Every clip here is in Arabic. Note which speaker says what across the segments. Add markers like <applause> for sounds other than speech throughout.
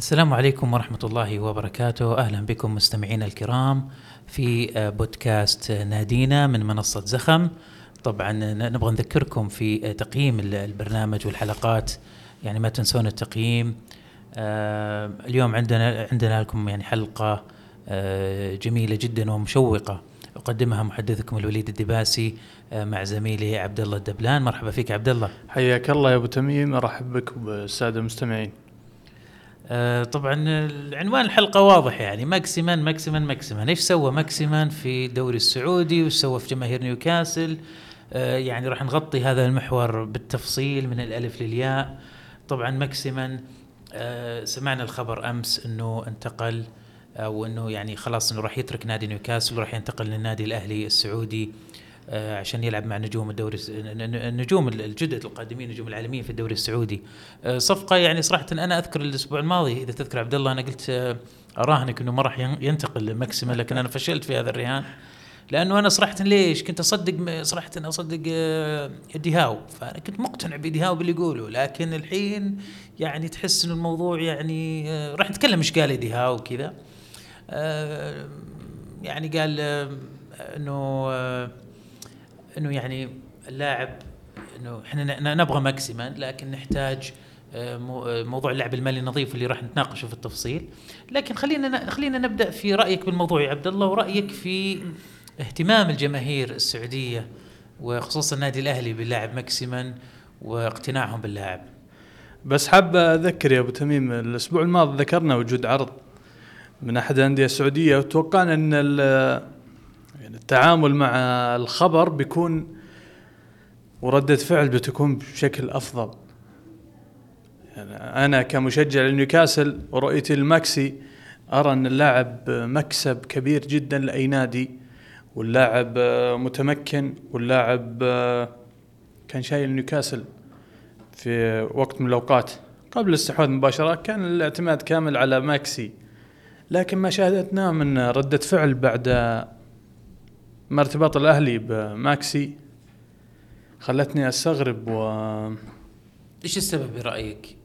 Speaker 1: السلام عليكم ورحمة الله وبركاته. أهلا بكم مستمعينا الكرام في آه، بودكاست نادينا من منصة زخم. طبعا نبغى نذكركم في آه، تقييم البرنامج والحلقات. يعني ما تنسون التقييم. آه، اليوم عندنا عندنا لكم يعني حلقة جميلة جدا ومشوقة. أقدمها محدثكم الوليد الدباسي مع زميلي عبد الله الدبلان. مرحبا فيك عبد الله.
Speaker 2: حياك الله يا أبو تميم. أرحب بك وبالسادة المستمعين.
Speaker 1: آه، طبعا عنوان الحلقة واضح يعني ماكسيمان ماكسيمان ماكسيمان. إيش سوى ماكسيمان في الدوري السعودي؟ وإيش سوى في جماهير نيوكاسل؟ آه، يعني راح نغطي هذا المحور بالتفصيل من الألف للياء. طبعا ماكسيمان آه، سمعنا الخبر أمس إنه انتقل أو انه يعني خلاص إنه راح يترك نادي نيوكاسل وراح ينتقل للنادي الأهلي السعودي. عشان يلعب مع نجوم الدوري النجوم الجدد القادمين نجوم العالميين في الدوري السعودي. آه، صفقة يعني صراحة أنا أذكر الأسبوع الماضي إذا تذكر عبد الله أنا قلت آه، أراهنك إنه ما راح ينتقل لماكسيما لكن أنا فشلت في هذا الرهان. لأنه أنا صراحة ليش؟ كنت أصدق صراحة أصدق ديهاو فأنا كنت مقتنع بديهاو باللي يقوله لكن الحين يعني تحس إنه الموضوع يعني راح نتكلم إيش قال ديهاو وكذا. يعني قال إنه إنه يعني اللاعب إنه إحنا نبغى ماكسيمان لكن نحتاج آه، آه، موضوع اللعب المالي النظيف اللي راح نتناقشه في التفصيل. لكن خلينا خلينا نبدأ في رأيك بالموضوع يا عبد الله ورأيك في اهتمام الجماهير السعودية وخصوصا النادي الأهلي باللاعب ماكسيمان واقتناعهم باللاعب.
Speaker 2: بس حاب أذكر يا أبو تميم الأسبوع الماضي ذكرنا وجود عرض من أحد الأندية السعودية وتوقعنا إن يعني التعامل مع الخبر بيكون وردة فعل بتكون بشكل أفضل. يعني أنا كمشجع لنيوكاسل ورؤيتي لماكسي أرى أن اللاعب مكسب كبير جدا لأي نادي واللاعب متمكن واللاعب كان شايل نيوكاسل في وقت من الأوقات. قبل الاستحواذ مباشره كان الاعتماد كامل على ماكسي لكن ما شاهدتناه من ردة فعل بعد ما ارتباط الأهلي بماكسي. خلتني أستغرب و
Speaker 1: إيش السبب برأيك؟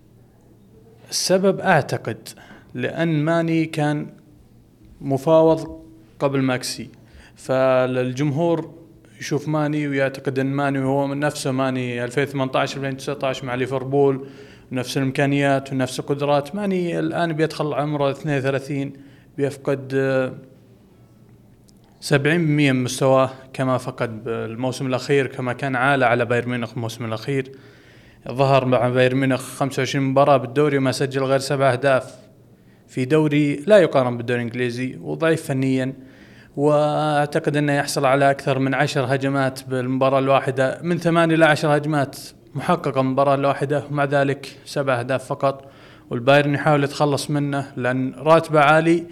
Speaker 2: السبب أعتقد لأن ماني كان مفاوض قبل ماكسي. فالجمهور يشوف ماني ويعتقد إن ماني هو من نفسه ماني 2018 2019 مع ليفربول نفس الإمكانيات ونفس القدرات. ماني الآن بيدخل عمره 32 بيفقد 70% من مستواه كما فقد بالموسم الأخير كما كان عالة على بايرن ميونخ الموسم الأخير. ظهر مع بايرن ميونخ 25 مباراة بالدوري ما سجل غير سبع أهداف في دوري لا يقارن بالدوري الإنجليزي وضعيف فنيا. وأعتقد أنه يحصل على أكثر من عشر هجمات بالمباراة الواحدة من ثمان إلى عشر هجمات محققة بالمباراة الواحدة ومع ذلك سبع أهداف فقط. والبايرن يحاول يتخلص منه لأن راتبه عالي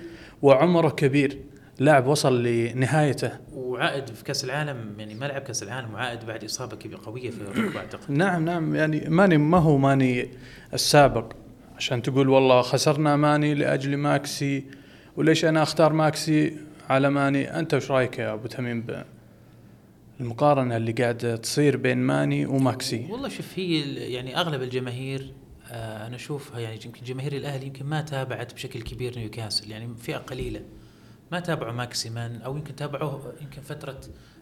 Speaker 2: وعمره كبير. لاعب وصل لنهايته.
Speaker 1: وعائد في كأس العالم يعني ما لعب كأس العالم وعائد بعد إصابة كبيرة قوية في الركبه أعتقد.
Speaker 2: نعم نعم يعني ماني ما هو ماني السابق. عشان تقول والله خسرنا ماني لأجل ماكسي وليش أنا أختار ماكسي على ماني؟ أنت وش رأيك يا أبو تميم المقارنه اللي قاعدة تصير بين ماني وماكسي؟
Speaker 1: والله شوف هي يعني أغلب الجماهير آه أنا أشوفها يعني يمكن جماهير الأهلي يمكن ما تابعت بشكل كبير نيوكاسل يعني فئة قليلة. ما تابعوا ماكسيمان أو يمكن تابعوه يمكن فترة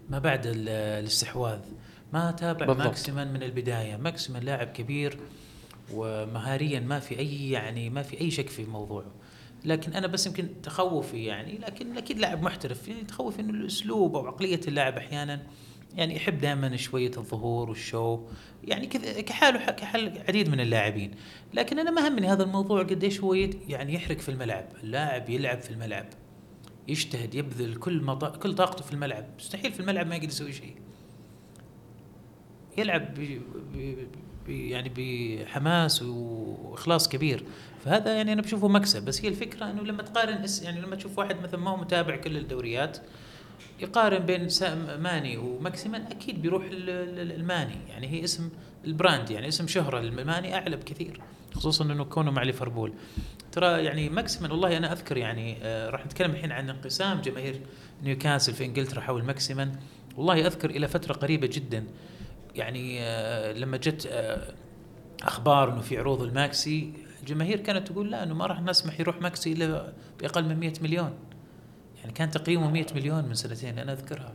Speaker 1: ما بعد الاستحواذ. ما تابع بالضبط. ماكسيمان من البداية. ماكسيمان لاعب كبير ومهاريا ما في أي يعني ما في أي شك في موضوعه. لكن أنا بس يمكن تخوفي يعني لكن أكيد لاعب محترف. يعني تخوفي إنه الأسلوب أو عقلية اللاعب أحيانا يعني يحب دائما شوية الظهور والشو. يعني كذا كحاله كحال عديد من اللاعبين. لكن أنا ما همني هذا الموضوع قديش هو يعني يحرق في الملعب. اللاعب يلعب في الملعب. يجتهد يبذل كل مط... كل طاقته في الملعب. مستحيل في الملعب ما يقدر يسوي شيء. يلعب ب... ب... ب... يعني بحماس وإخلاص كبير. فهذا يعني أنا بشوفه مكسب. بس هي الفكرة إنه لما تقارن يعني لما تشوف واحد مثلا ما هو متابع كل الدوريات يقارن بين ماني وماكسيمان أكيد بيروح لماني. يعني هي اسم ال brand يعني اسم شهره لماني أعلى بكثير. خصوصا إنه كونه مع ليفربول. ترى يعني ماكسيمان والله أنا أذكر يعني آه راح نتكلم الحين عن انقسام جماهير نيوكاسل في إنجلترا حول ماكسيمان والله أذكر إلى فترة قريبة جدا يعني آه لما جت آه أخبار إنه في عروض لماكسي الجماهير كانت تقول لا إنه ما راح نسمح يروح ماكسي إلا بأقل من 100 مليون. يعني كان تقييمه 100 مليون من سنتين أنا أذكرها.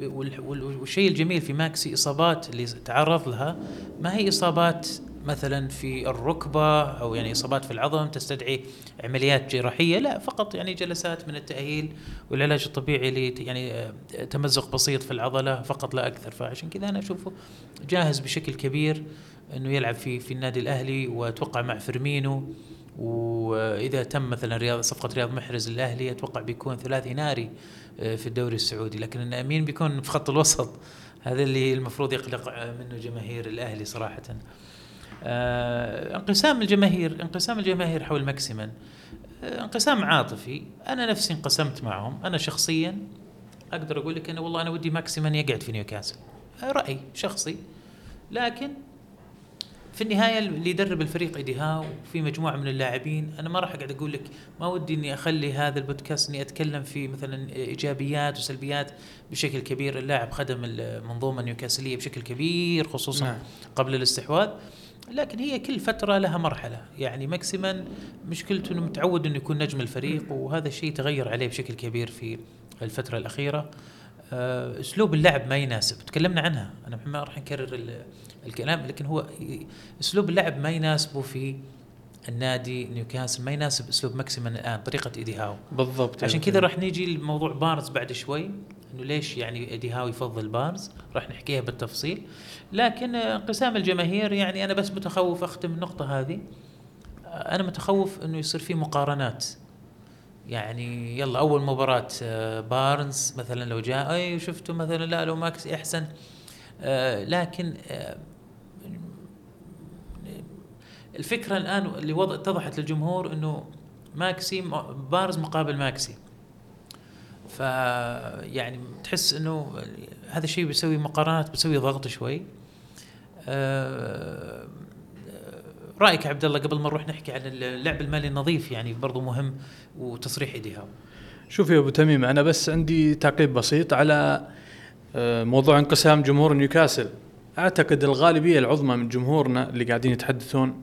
Speaker 1: وال- وال- والشيء الجميل في ماكسي إصابات اللي تعرض لها ما هي إصابات مثلا في الركبة أو يعني إصابات في العظم تستدعي عمليات جراحية لا فقط يعني جلسات من التأهيل والعلاج الطبيعي اللي يعني آه، تمزق بسيط في العضلة فقط لا أكثر. فعشان كذا أنا أشوفه جاهز بشكل كبير إنه يلعب في في النادي الأهلي وأتوقع مع فيرمينو. وإذا تم مثلا رياض صفقة رياض محرز للأهلي أتوقع بيكون ثلاثي ناري آه، في الدوري السعودي. لكن مين بيكون في خط الوسط هذا اللي المفروض يقلق منه جماهير الأهلي صراحة. انقسام الجماهير انقسام الجماهير حول ماكسيمان آه، انقسام عاطفي. أنا نفسي انقسمت معهم. أنا شخصيا أقدر أقول لك أنه والله أنا ودي ماكسيمان يقعد في نيوكاسل. آه، رأي شخصي. لكن في النهاية اللي يدرب الفريق إيدي هاو وفي مجموعة من اللاعبين أنا ما راح أقعد أقول لك ما ودي إني أخلي هذا البودكاست إني أتكلم في مثلا إيجابيات وسلبيات بشكل كبير. اللاعب خدم المنظومه النيوكاسليه بشكل كبير خصوصا
Speaker 2: نعم.
Speaker 1: قبل الاستحواذ. لكن هي كل فترة لها مرحلة. يعني ماكسيمان مشكلته إنه متعود إنه يكون نجم الفريق وهذا الشيء تغير عليه بشكل كبير في الفترة الأخيرة. آه، أسلوب اللعب ما يناسب. تكلمنا عنها. أنا ما راح نكرر ال- الكلام لكن هو أسلوب اللعب ما يناسبه في النادي نيوكاسل ما يناسب أسلوب ماكسيمان الآن طريقة إيدي هاو.
Speaker 2: بالضبط.
Speaker 1: عشان كذا. راح نيجي لموضوع بارز بعد شوي. إنه ليش يعني ايدي هاو يفضل بارز راح نحكيها بالتفصيل. لكن آه، انقسام الجماهير يعني أنا بس متخوف أختم النقطة هذه. آه، أنا متخوف إنه يصير في مقارنات. يعني يلا أول مباراة آه، بارنز مثلا لو جاء أي شفتوا مثلا لا لو ماكسي أحسن. آه، لكن آه، الفكرة الآن اللي وضع اتضحت للجمهور إنه ماكسي بارنز مقابل ماكسي. ف يعني تحس إنه هذا الشيء بيسوي مقارنات بيسوي ضغط شوي. آه، رأيك عبد الله قبل ما نروح نحكي عن اللعب المالي النظيف يعني برضو مهم وتصريح ايدي هاو
Speaker 2: شوف يا أبو تميم أنا بس عندي تعقيب بسيط على آه، موضوع انقسام جمهور نيوكاسل. أعتقد الغالبية العظمى من جمهورنا اللي قاعدين يتحدثون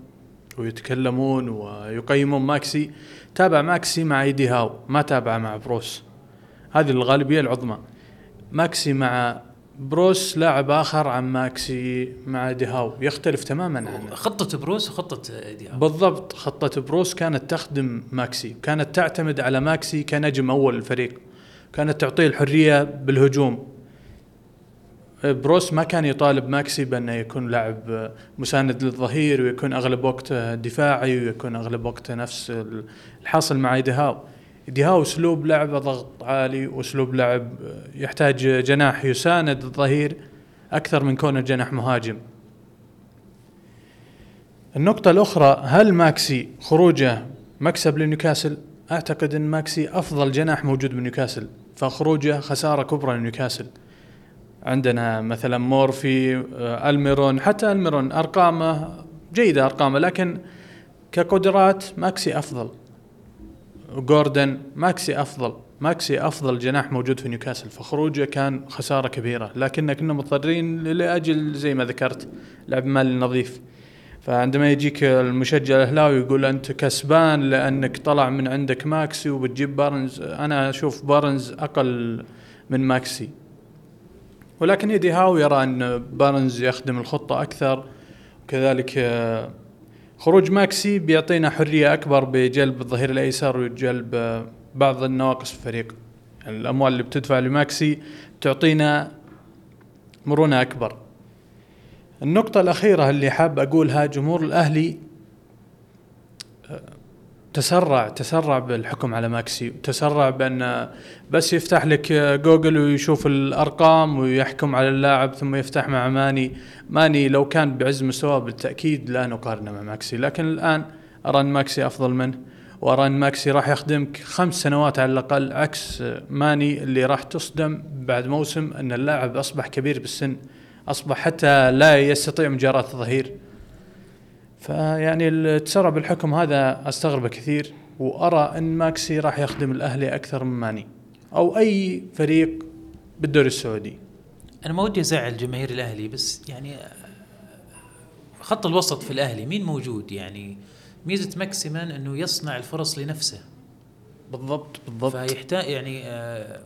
Speaker 2: ويتكلمون ويقيمون ماكسي تابع ماكسي مع إيدي هاو ما تابع مع بروس. هذه الغالبية العظمى. ماكسي مع بروس لاعب آخر عن ماكسي مع ايدي هاو. يختلف تماما عنه.
Speaker 1: خطة بروس وخطة ايدي هاو.
Speaker 2: بالضبط خطة بروس كانت تخدم ماكسي. كانت تعتمد على ماكسي كنجم أول الفريق. كانت تعطيه الحرية بالهجوم. بروس ما كان يطالب ماكسي بأنه يكون لاعب مساند للظهير ويكون أغلب وقته دفاعي ويكون أغلب وقته نفس الحاصل مع إيدي هاو إيدي هاو أسلوب لعبه ضغط عالي وأسلوب لعب يحتاج جناح يساند الظهير أكثر من كونه جناح مهاجم. النقطة الأخرى هل ماكسي خروجه مكسب لنيوكاسل؟ أعتقد أن ماكسي أفضل جناح موجود بنيوكاسل فخروجه خسارة كبرى لنيوكاسل. عندنا مثلا مورفي آه، ألميرون حتى ألميرون أرقامه جيدة أرقامه لكن كقدرات ماكسي أفضل. جوردن ماكسي أفضل. ماكسي أفضل جناح موجود في نيوكاسل. فخروجه كان خسارة كبيرة. لكن كنا مضطرين لأجل زي ما ذكرت لعب مالي نظيف. فعندما يجيك المشجع الأهلاوي يقول أنت كسبان لأنك طلع من عندك ماكسي وبتجيب بارنز أنا أشوف بارنز أقل من ماكسي. ولكن إيدي هاو يرى أن بارنز يخدم الخطة أكثر. وكذلك خروج ماكسي بيعطينا حرية أكبر بجلب الظهير الأيسر وجلب آه، بعض النواقص في الفريق. يعني الأموال اللي بتدفع لماكسي تعطينا مرونة أكبر. النقطة الأخيرة اللي حاب أقولها جمهور الأهلي آه، تسرع تسرع بالحكم على ماكسي تسرع بأن بس يفتح لك جوجل ويشوف الأرقام ويحكم على اللاعب ثم يفتح مع ماني. ماني لو كان بعز مستواه بالتأكيد لا نقارنه مع ماكسي لكن الآن أرى أن ماكسي أفضل منه وأرى أن ماكسي راح يخدمك خمس سنوات على الأقل عكس ماني اللي راح تصدم بعد موسم أن اللاعب أصبح كبير بالسن أصبح حتى لا يستطيع مجاراة الظهير. فيعني التسرع بالحكم هذا استغربه كثير وأرى إن ماكسي راح يخدم الأهلي أكثر من ماني أو أي فريق بالدوري السعودي.
Speaker 1: أنا ما ودي أزعل جماهير الأهلي بس يعني خط الوسط في الأهلي مين موجود؟ يعني ميزة ماكسيمان إنه يصنع الفرص لنفسه.
Speaker 2: بالضبط بالضبط.
Speaker 1: فيحتاج يعني آه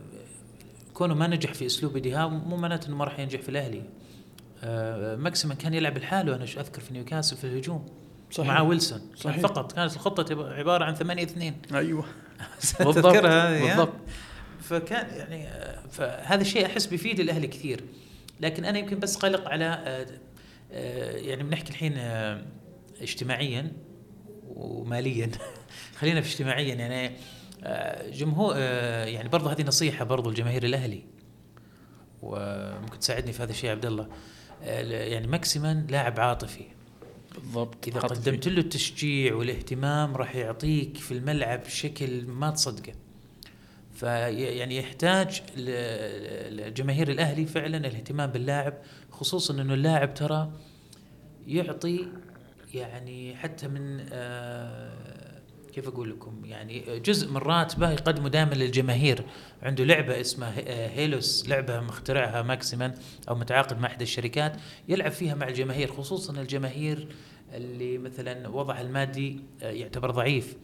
Speaker 1: كونه ما نجح في أسلوب إيدي هاو مو معناته إنه ما راح ينجح في الأهلي. آه ماكسيمان كان يلعب لحاله أنا أذكر في نيوكاسل في الهجوم صحيح. مع ويلسون. صحيح. فقط كانت الخطة عبارة عن 8 2
Speaker 2: أيوه. <laughs> <laughs>
Speaker 1: بالضبط بالضبط. فكان يعني آه، فهذا الشيء أحس بيفيد الأهلي كثير. لكن أنا يمكن بس قلق على آه، آه، يعني بنحكي الحين اجتماعيا وماليا. <laughs> خلينا في اجتماعيا يعني جمهور يعني برضه هذه نصيحة برضه لجماهير الأهلي. وممكن تساعدني في هذا الشيء عبد الله. يعني ماكسيمان لاعب عاطفي.
Speaker 2: بالضبط.
Speaker 1: إذا قدمت له التشجيع والاهتمام راح يعطيك في الملعب بشكل ما تصدقه. فيعني يحتاج الجماهير الأهلي فعلا الاهتمام باللاعب خصوصا إنه اللاعب ترى يعطي يعني حتى من آه كيف أقول لكم؟ يعني جزء من راتبه يقدمه دائما للجماهير. عنده لعبة اسمها هيلوس لعبة مخترعها ماكسيمان أو متعاقد مع إحدى الشركات. يلعب فيها مع الجماهير خصوصا الجماهير اللي مثلا وضعها المادي آه، يعتبر ضعيف.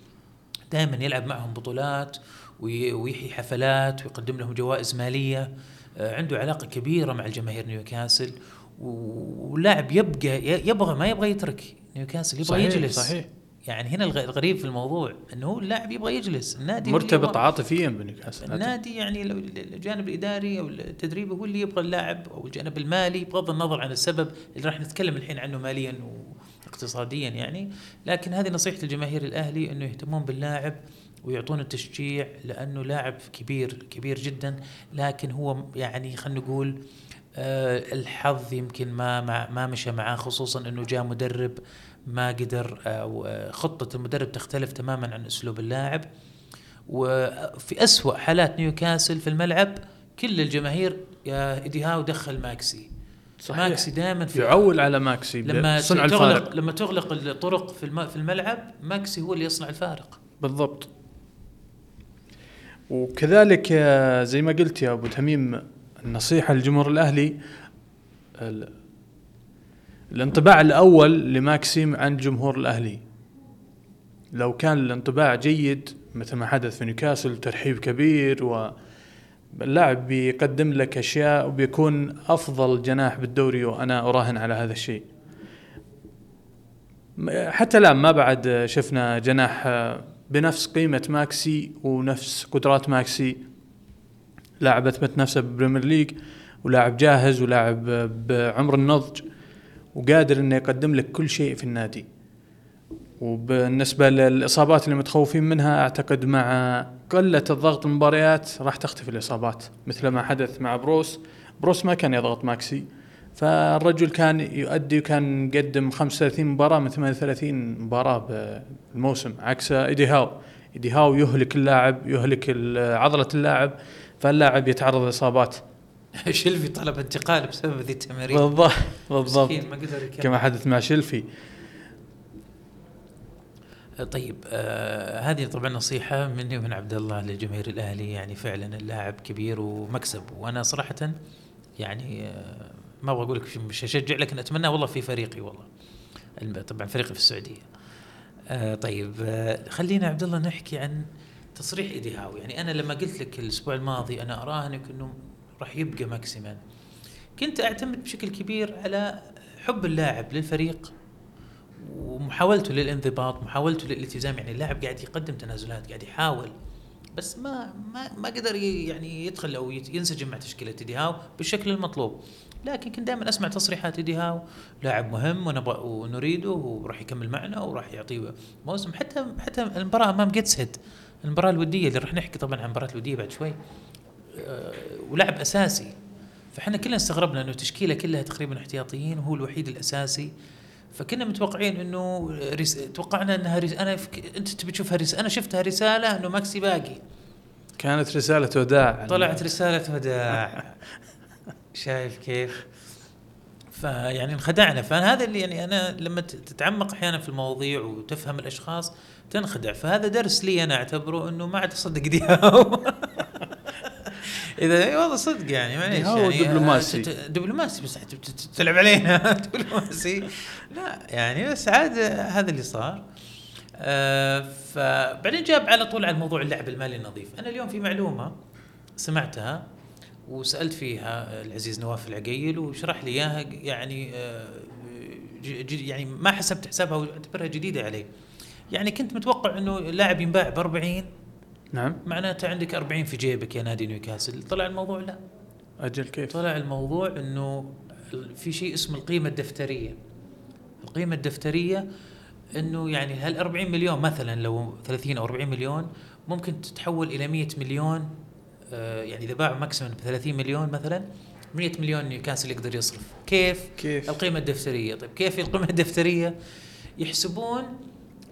Speaker 1: دائما يلعب معهم بطولات ويحيي حفلات ويقدم لهم جوائز مالية. آه، عنده علاقة كبيرة مع الجماهير نيوكاسل. ولاعب يبقى يبغى ما يبغى يترك. نيوكاسل يبغى صحيح يجلس. صحيح. يعني هنا الغريب في الموضوع إنه هو اللاعب يبغى يجلس. النادي
Speaker 2: مرتبط عاطفيا بنيوكاسل
Speaker 1: النادي يعني الجانب الإداري أو التدريبي هو اللي يبغى اللاعب أو الجانب المالي بغض النظر عن السبب اللي راح نتكلم الحين عنه ماليا واقتصاديا يعني. لكن هذه نصيحة الجماهير الأهلي إنه يهتمون باللاعب ويعطون التشجيع لأنه لاعب كبير كبير جدا. لكن هو يعني خلينا نقول آه الحظ يمكن ما ما مشى معاه خصوصا إنه جاء مدرب ما قدر أو آه خطة المدرب تختلف تماما عن أسلوب اللاعب وفي أسوأ حالات نيوكاسل في الملعب كل الجماهير يا ايدي هاو دخل ماكسي صحيح. ماكسي دائما
Speaker 2: في يعول على ماكسي
Speaker 1: لما صنع تغلق الفارق. لما تغلق الطرق في في الملعب ماكسي هو اللي يصنع الفارق
Speaker 2: بالضبط وكذلك آه، زي ما قلت يا أبو تميم النصيحة للجمهور الأهلي الانطباع الأول لماكسيمان عن الجمهور الأهلي. لو كان الانطباع جيد مثل ما حدث في نيوكاسل ترحيب كبير و اللاعب بيقدم لك أشياء وبيكون أفضل جناح بالدوري وأنا أراهن على هذا الشيء. حتى الآن ما بعد شفنا جناح بنفس قيمة ماكسي ونفس قدرات ماكسي. لاعب أثبت نفسه بال Premier League ولاعب جاهز ولاعب بعمر النضج. وقادر إنه يقدم لك كل شيء في النادي. وبالنسبة للإصابات اللي متخوفين منها أعتقد مع قلة الضغط المباريات راح تختفي الإصابات مثل ما حدث مع بروس. بروس ما كان يضغط ماكسي فالرجل كان يؤدي وكان مقدم 35 مباراة من 38 مباراة بالموسم عكس إيدي هاو. إيدي هاو يهلك اللاعب يهلك عضلة اللاعب فاللاعب يتعرض لإصابات. <laughs>
Speaker 1: شلفي طلب انتقال بسبب ذي التمارين.
Speaker 2: بالضبط بالضبط. كما حدث مع شلفي
Speaker 1: طيب آه هذه طبعا نصيحة مني ومن عبد الله لجماهير الأهلي يعني فعلا اللاعب كبير ومكسب. وأنا صراحة يعني آه ما أبغى أقول لك مش اشجع لكن أتمنى والله في فريقي والله. طبعا فريقي في السعودية. آه طيب آه خلينا عبد الله نحكي عن تصريح إيدي هاو يعني أنا لما قلت لك الأسبوع الماضي أنا أراهنك إنه راح يبقى ماكسيمان. كنت أعتمد بشكل كبير على حب اللاعب للفريق ومحاولته للانضباط محاولته للالتزام. يعني اللاعب قاعد يقدم تنازلات قاعد يحاول بس ما ما ما قدر يعني يدخل أو ينسجم مع تشكيلة ايدي هاو بالشكل المطلوب. لكن كنت دائما أسمع تصريحات ايدي هاو لاعب مهم ونبغى ونريده وراح يكمل معنا وراح يعطيه موسم. حتى حتى المباراة امام جيتسهيد المباراة الودية اللي راح نحكي طبعا عن المباراة الودية بعد شوي. ولاعب أساسي. فإحنا كلنا استغربنا إنه تشكيلة كلها تقريبا احتياطيين وهو الوحيد الأساسي. فكنا متوقعين إنه رس... توقعنا إنها رس... أنا فك... أنت تبي تشوفها رس... أنا شفتها رسالة إنه ماكسي باقي.
Speaker 2: كانت رسالة وداع.
Speaker 1: طلعت رسالة وداع. شايف كيف؟ فيعني انخدعنا. فهذا اللي يعني أنا لما تتعمق أحيانا في المواضيع وتفهم الأشخاص تنخدع. فهذا درس لي أنا أعتبره إنه ما عاد أصدق دياو <laughs> إذا والله صدق يعني معليش يعني
Speaker 2: دبلوماسي.
Speaker 1: دبلوماسي بس تلعب علينا. <laughs> دبلوماسي. لا يعني بس عاد هذا اللي صار. آه فبعدين جاب على طول على موضوع اللعب المالي النظيف. أنا اليوم في معلومة سمعتها وسألت فيها العزيز نواف العقيل وشرح لي إياها يعني آه يعني ما حسبت حسابها وأعتبرها جديدة علي. يعني كنت متوقع إنه لاعب ينباع ب 40
Speaker 2: نعم.
Speaker 1: معناته عندك 40 في جيبك يا نادي نيوكاسل. طلع الموضوع؟ لا.
Speaker 2: أجل كيف؟
Speaker 1: طلع الموضوع إنه في شيء اسمه القيمة الدفترية. القيمة الدفترية إنه يعني هال 40 مليون مثلا لو 30 أو 40 مليون ممكن تتحول إلى 100 مليون آه يعني إذا باعوا ماكسيمم ب 30 مليون مثلا 100 مليون نيوكاسل يقدر يصرف. كيف؟
Speaker 2: كيف؟
Speaker 1: القيمة الدفترية. طيب كيف القيمة الدفترية؟ يحسبون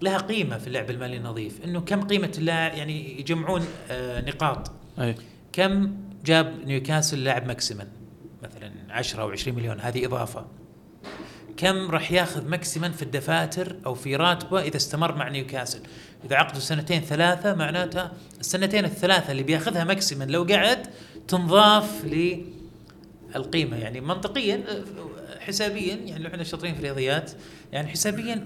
Speaker 1: لها قيمة في اللعب المالي النظيف. إنه كم قيمة اللاعب يعني يجمعون آه نقاط.
Speaker 2: أي.
Speaker 1: كم جاب نيوكاسل لاعب ماكسيمان؟ مثلا 10 أو 20 مليون هذه إضافة. كم راح ياخذ ماكسيمان في الدفاتر أو في راتبه إذا استمر مع نيوكاسل؟ إذا عقده سنتين ثلاثة معناته السنتين الثلاثة اللي بياخذها ماكسيمان لو قعد تنضاف للقيمة. يعني منطقيا حسابيا يعني لو إحنا شاطرين في الرياضيات يعني حسابيا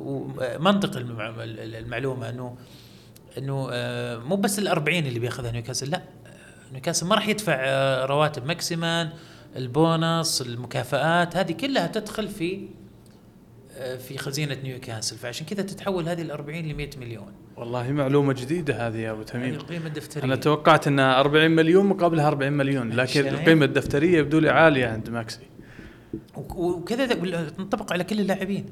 Speaker 1: ومنطق المعلومة انه إنه آه، مو بس ال 40 اللي بياخذها نيوكاسل لا. نيوكاسل ما راح يدفع آه، رواتب ماكسيمان البونص المكافآت هذه كلها تدخل في آه، في خزينة نيوكاسل. فعشان كذا تتحول هذه ال 40 ل 100 مليون.
Speaker 2: والله معلومة جديدة هذه يا أبو تميم.
Speaker 1: القيمة الدفترية.
Speaker 2: أنا توقعت انها 40 مليون مقابلها 40 مليون لكن القيمة الدفترية يبدو لي عاليه عند ماكسي.
Speaker 1: وكذا تنطبق على كل اللاعبين.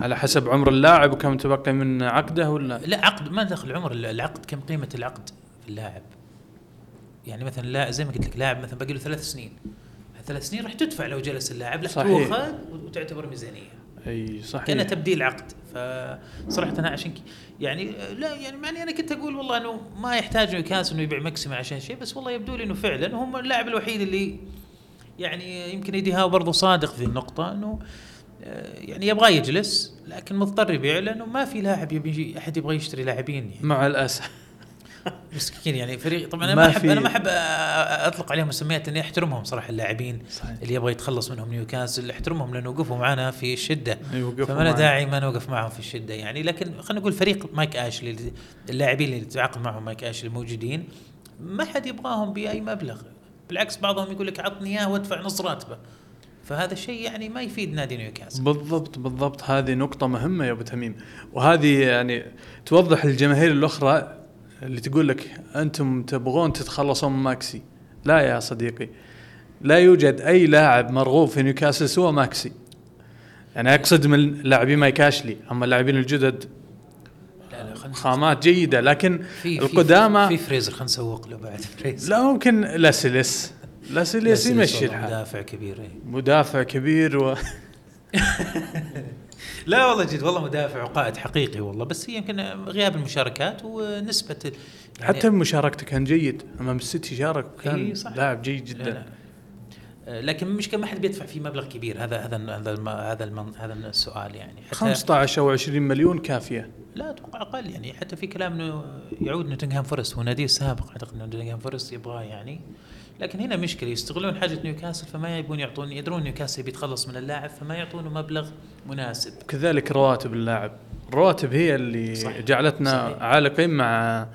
Speaker 2: على حسب عمر اللاعب وكم تبقى من عقده ولا؟
Speaker 1: لا عقد ما دخل عمر العقد كم قيمة العقد في اللاعب؟ يعني مثلا لا زي ما قلت لك لاعب مثلا باقي له ثلاث سنين. ثلاث سنين راح تدفع لو جلس اللاعب راح تؤخذ وتعتبر ميزانية.
Speaker 2: أي صحيح.
Speaker 1: كانه تبديل عقد. فصراحة أنا عشان يعني لا يعني معني أنا كنت أقول والله إنه ما يحتاج نيوكاسل إنه يبيع ماكسيما عشان شيء بس والله يبدو لي إنه فعلا هم اللاعب الوحيد اللي يعني يمكن ايدي هاو برضه صادق في النقطة إنه يعني يبغى يجلس لكن مضطر يبيع لأنه ما في لاعب يبي أحد يبغى يشتري لاعبين يعني.
Speaker 2: مع الأسف. <laughs>
Speaker 1: مسكين يعني فريق طبعا أنا ما احب أنا ما أحب أطلق عليهم مسميات إني أحترمهم صراحة اللاعبين. اللي يبغى يتخلص منهم. نيوكاسل أحترمهم لأنه وقفوا معنا في الشدة. فما له داعي ما نوقف معهم في الشدة يعني. لكن خلينا نقول فريق مايك أشلي اللاعبين اللي تعاقد معهم مايك أشلي الموجودين ما حد يبغاهم بأي مبلغ. بالعكس بعضهم يقول لك عطني إياه وادفع نص راتبه. فهذا الشيء يعني ما يفيد نادي نيوكاسل.
Speaker 2: بالضبط بالضبط. هذه نقطة مهمة يا أبو تميم. وهذه يعني توضح الجماهير الأخرى اللي تقول لك أنتم تبغون تتخلصون من ماكسي. لا يا صديقي. لا يوجد أي لاعب مرغوب في نيوكاسل سوى ماكسي. يعني أقصد من لاعبين مايك آشلي أما اللاعبين الجدد خامات جيدة. لكن
Speaker 1: في
Speaker 2: القدامى
Speaker 1: في, في فريزر خلينا نسوق له بعد. فريزر
Speaker 2: لا ممكن لاسلس لاسلس يمشي الحال.
Speaker 1: مدافع كبير إيه.
Speaker 2: مدافع كبير و <laughs>
Speaker 1: لا والله جد والله مدافع وقائد حقيقي والله بس هي يمكن غياب المشاركات ونسبة
Speaker 2: يعني حتى مشاركته كان جيد. أمام السيتي شارك كان إيه لاعب جيد جدا. لا لا.
Speaker 1: آه، لكن المشكلة ما حد بيدفع فيه مبلغ كبير. هذا هذا هذا هذا هذا السؤال يعني.
Speaker 2: حتى 15 أو 20 مليون كافية.
Speaker 1: لا أتوقع أقل يعني. حتى في كلام إنه يعود نوتنغهام فورست هو ناديه السابق أعتقد إنه نوتنغهام فورست يبغاه يعني. لكن هنا مشكلة يستغلون حاجة نيوكاسل فما يبون يعطون يدرون نيوكاسل بيتخلص من اللاعب فما يعطونه مبلغ مناسب.
Speaker 2: كذلك رواتب اللاعب. الرواتب هي اللي صحيح. جعلتنا صحيح. عالقين مع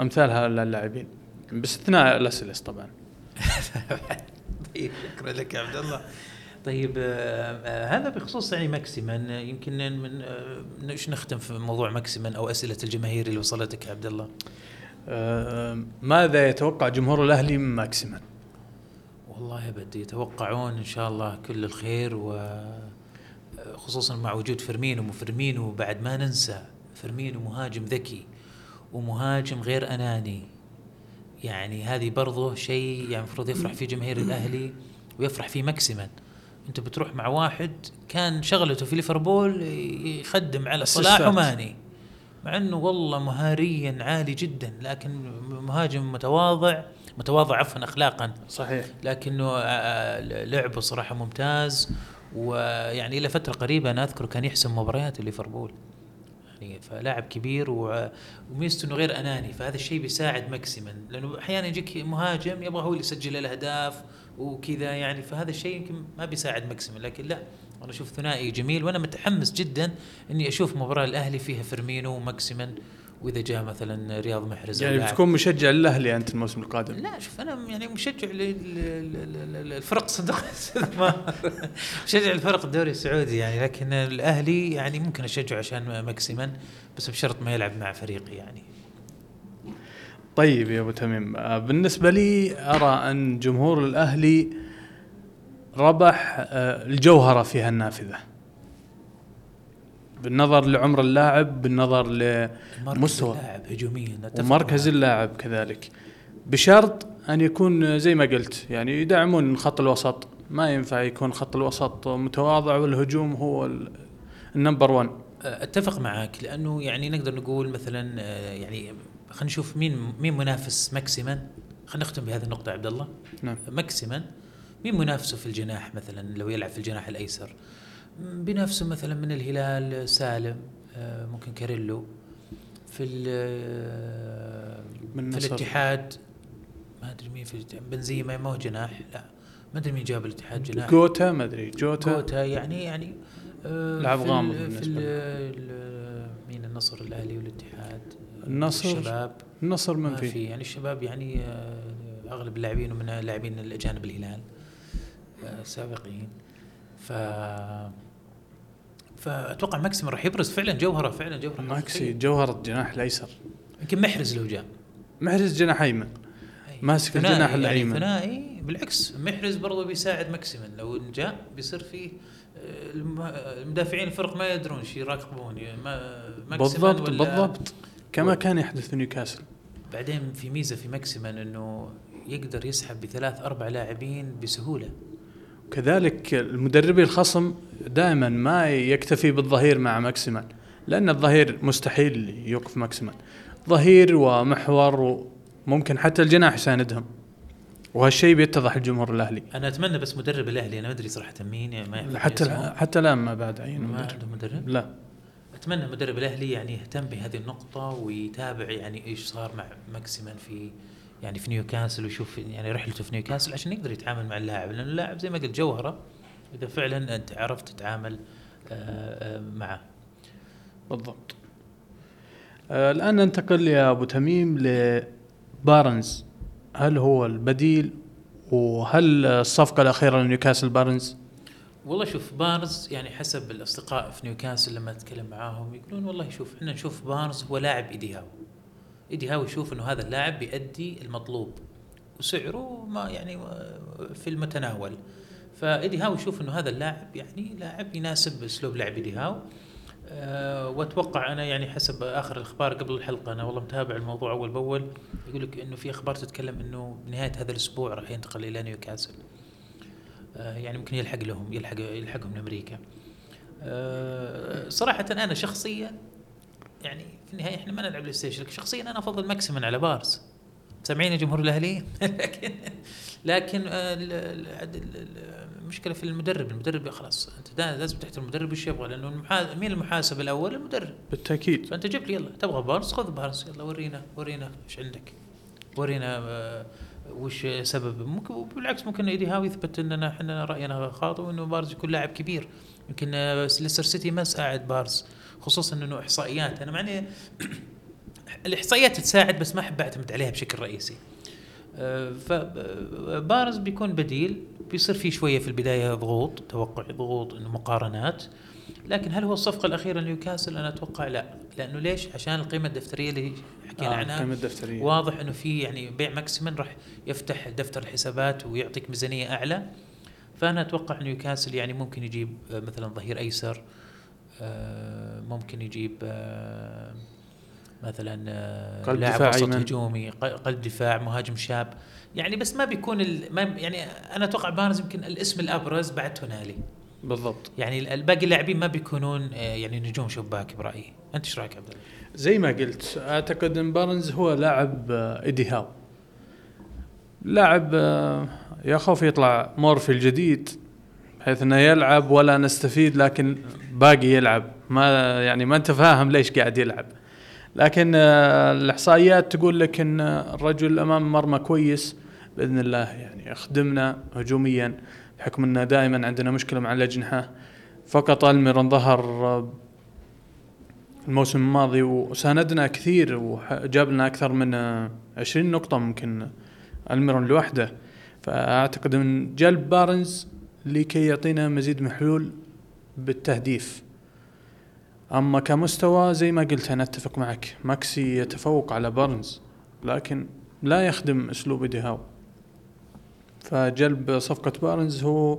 Speaker 2: أمثال هؤلاء اللاعبين. باستثناء لاسلس طبعا. <laughs> <laughs>
Speaker 1: شكرا لك يا عبد الله. طيب آه آه هذا بخصوص يعني ماكسيمان يمكن من آه إيش نختم في موضوع ماكسيمان أو أسئلة الجماهير اللي وصلتك يا عبد الله؟
Speaker 2: ماذا يتوقع جمهور الأهلي من ماكسيمان؟
Speaker 1: والله بدي يتوقعون إن شاء الله كل الخير وخصوصا مع وجود فيرمينو وفيرمينو بعد ما ننسى فيرمينو مهاجم ذكي ومهاجم غير أناني. يعني هذه برضه شيء يعني المفروض يفرح فيه جماهير الأهلي ويفرح فيه ماكسيمان أنت بتروح مع واحد كان شغلته في ليفربول يخدم على صلاح وماني. مع إنه والله مهاريا عالي جدا لكن مهاجم متواضع متواضع عفوا اخلاقا.
Speaker 2: صحيح.
Speaker 1: لكنه آه، آه، لعبه صراحة ممتاز ويعني إلى فترة قريبة أنا أذكر كان يحسم مباريات ليفربول. يعني فلاعب كبير وميزته إنه غير أناني فهذا الشيء بيساعد ماكسيمان. لأنه أحيانا يجيك مهاجم يبغى هو اللي يسجل الأهداف وكذا يعني فهذا الشيء يمكن ما بيساعد ماكسيمان. لكن لا أنا أشوف ثنائي جميل وأنا متحمس جدا إني أشوف مباراة الأهلي فيها فيرمينو وماكسيمن وإذا جاء مثلا رياض محرز
Speaker 2: يعني. بتكون مشجع للأهلي أنت الموسم القادم.
Speaker 1: لا شوف أنا يعني مشجع ل- ل- ل- ل- الفرق صندوق الاستثمار مشجع الفرق الدوري السعودي يعني لكن الأهلي يعني ممكن أشجعه عشان ماكسيمن بس بشرط ما يلعب مع فريقي يعني.
Speaker 2: طيب يا أبو تميم آه، بالنسبة لي أرى أن جمهور الأهلي ربح آه، الجوهرة في هالنافذة. بالنظر لعمر اللاعب بالنظر ل
Speaker 1: مركز
Speaker 2: مستوى.
Speaker 1: اللاعب هجوميا
Speaker 2: ومركز. اللاعب كذلك. بشرط أن يكون زي ما قلت يعني يدعمون خط الوسط. ما ينفع يكون خط الوسط متواضع والهجوم هو ال- ال number 1
Speaker 1: أتفق معك لأنه يعني نقدر نقول مثلا آه، يعني خلينا نشوف مين مين منافس ماكسيمن خلينا نختم بهذه النقطة عبد الله.
Speaker 2: نعم.
Speaker 1: ماكسيمن مين منافسه في الجناح مثلا لو يلعب في الجناح الأيسر؟ م، بينافسه مثلا من الهلال سالم آه، ممكن كاريلو. في ال-
Speaker 2: من
Speaker 1: في. الاتحاد ما أدري مين في بنزيما ما هو جناح لا. ما أدري مين جاب الاتحاد جناح.
Speaker 2: جوتا ما أدري. جوتا.
Speaker 1: كوتا يعني يعني آه،
Speaker 2: لاعب
Speaker 1: في
Speaker 2: غامض
Speaker 1: في ال- مين النصر الأهلي والاتحاد؟
Speaker 2: النصر؟
Speaker 1: الشباب.
Speaker 2: النصر من فيه.
Speaker 1: في يعني الشباب يعني آه، أغلب اللاعبين من لاعبين الأجانب الهلال آه، سابقين. ف فأتوقع ماكسيم راح يبرز. فعلا جوهره فعلا جوهره
Speaker 2: ماكسي
Speaker 1: حقيقية.
Speaker 2: جوهرة جناح الأيسر.
Speaker 1: يمكن محرز لو جاء.
Speaker 2: محرز جناح
Speaker 1: أيمن.
Speaker 2: ماسك الجناح
Speaker 1: يعني
Speaker 2: الأيمن.
Speaker 1: ثنائي. بالعكس محرز برضه بيساعد ماكسيمن لو جاء بيصير فيه آه، الم- المدافعين الفرق ما يدرون شيء يراقبون. ما ماكسيمن
Speaker 2: بالضبط بالضبط. كما كان يحدث في نيوكاسل.
Speaker 1: بعدين في ميزة في ماكسيمن إنه يقدر يسحب بثلاث أربع لاعبين بسهولة.
Speaker 2: كذلك مدرب الخصم دائما ما يكتفي بالظهير مع ماكسيمان لأن الظهير مستحيل يوقف ماكسيمان. ظهير ومحور وممكن حتى الجناح يساندهم. وهالشيء بيتضح الجمهور الأهلي.
Speaker 1: أنا أتمنى بس مدرب الأهلي أنا ما أدري صراحة مين يعني ما
Speaker 2: حتى. حتى الآن ما بعد عين
Speaker 1: ما
Speaker 2: مدرب.
Speaker 1: عنده مدرب؟
Speaker 2: لا.
Speaker 1: أتمنى مدرب الأهلي يعني يهتم بهذه النقطة ويتابع يعني إيش صار مع ماكسيمان في يعني في نيوكاسل ويشوف يعني رحلته في نيوكاسل عشان يقدر يتعامل مع اللاعب. لأن اللاعب زي ما قلت جوهرة إذا فعلا أنت عرفت تتعامل آه، آه، معه.
Speaker 2: بالضبط. آه الآن ننتقل يا أبو تميم لبارنز هل هو البديل؟ وهل الصفقة الأخيرة لنيوكاسل بارنز؟
Speaker 1: والله شوف بارنز يعني حسب الأصدقاء في نيوكاسل لما أتكلم معاهم يقولون والله شوف إحنا نشوف بارنز هو لاعب ايدي ايدي هاو يشوف إنه هذا اللاعب بيأدي المطلوب. وسعره ما يعني في المتناول. فايدي هاو يشوف إنه هذا اللاعب يعني لاعب يناسب أسلوب لعب ايدي هاو. أه وأتوقع أنا يعني حسب آخر الأخبار قبل الحلقة أنا والله متابع الموضوع أول بأول. يقول لك إنه في أخبار تتكلم إنه بنهاية هذا الأسبوع راح ينتقل إلى نيوكاسل. آه، يعني ممكن يلحق لهم يلحق يلحقهم لأمريكا. آه، صراحة أنا شخصيا يعني في النهاية إحنا ما نلعب بلاي ستيشن لكن شخصيا أنا أفضل ماكسيمن على بارنز. سامعين يا جمهور الأهلي؟ <laughs> لكن لكن آه، ال- ال- عاد ال- ال- المشكلة في المدرب، المدرب خلاص دا- لازم تحترم المدرب وش يبغى لأنه المحا... مين المحاسب الأول؟ المدرب.
Speaker 2: بالتأكيد
Speaker 1: فأنت جيب لي يلا تبغى بارنز خذ بارنز يلا ورينا ورينا إيش عندك ورينا آه، وش سبب؟ ممكن بالعكس ممكن إيدي هاو يثبت إننا إحنا رأينا خاطئ وإنه بارنز يكون لاعب كبير. يمكن آه، ليستر سيتي ما ساعد بارنز خصوصا إنه إحصائيات. أنا معني <clears throat> الإحصائيات تساعد بس ما أحب أعتمد عليها بشكل رئيسي. آه، فبارز بيكون بديل بيصير في شوية في البداية ضغوط توقع ضغوط إنه مقارنات. لكن هل هو الصفقة الأخيرة لنيوكاسل؟ أنا أتوقع لا. لأنه ليش عشان القيمة الدفترية اللي حكينا
Speaker 2: آه،
Speaker 1: عنها
Speaker 2: القيمة الدفترية.
Speaker 1: واضح إنه في يعني بيع ماكسيمن راح يفتح دفتر الحسابات ويعطيك ميزانية أعلى فأنا أتوقع نيوكاسل يعني ممكن يجيب آه، مثلا ظهير أيسر آه، ممكن يجيب آه، مثلا
Speaker 2: قلب
Speaker 1: لاعب وسط. هجومي قلب دفاع مهاجم شاب يعني بس ما بيكون ما يعني أنا أتوقع بارنز يمكن الاسم الأبرز بعد تونالي
Speaker 2: بالضبط.
Speaker 1: يعني الباقي اللاعبين ما بيكونون آه، يعني نجوم شباك برأيي. أنت إيش رأيك يا عبد الله؟
Speaker 2: زي ما قلت أعتقد إن بارنز هو لاعب آه، ايدي هاو لاعب آه، يا خوف يطلع مورفي الجديد بحيث إنه يلعب ولا نستفيد لكن باقي يلعب. ما يعني ما أنت فاهم ليش قاعد يلعب. لكن آه، الإحصائيات تقول لك إن الرجل أمام مرمى كويس بإذن الله يعني يخدمنا هجوميا. بحكم إنه دائما عندنا مشكلة مع الأجنحة. فقط الميرون ظهر آه، الموسم الماضي وساندنا كثير وجاب لنا أكثر من آه، 20 نقطة ممكن الميرون لوحده. فأعتقد إن جلب بارنز لكي يعطينا مزيد من الحلول بالتهديف. أما كمستوى زي ما قلت أنا أتفق معك ماكسي يتفوق على بارنز لكن لا يخدم أسلوب إيدي هاو. فجلب صفقة بارنز هو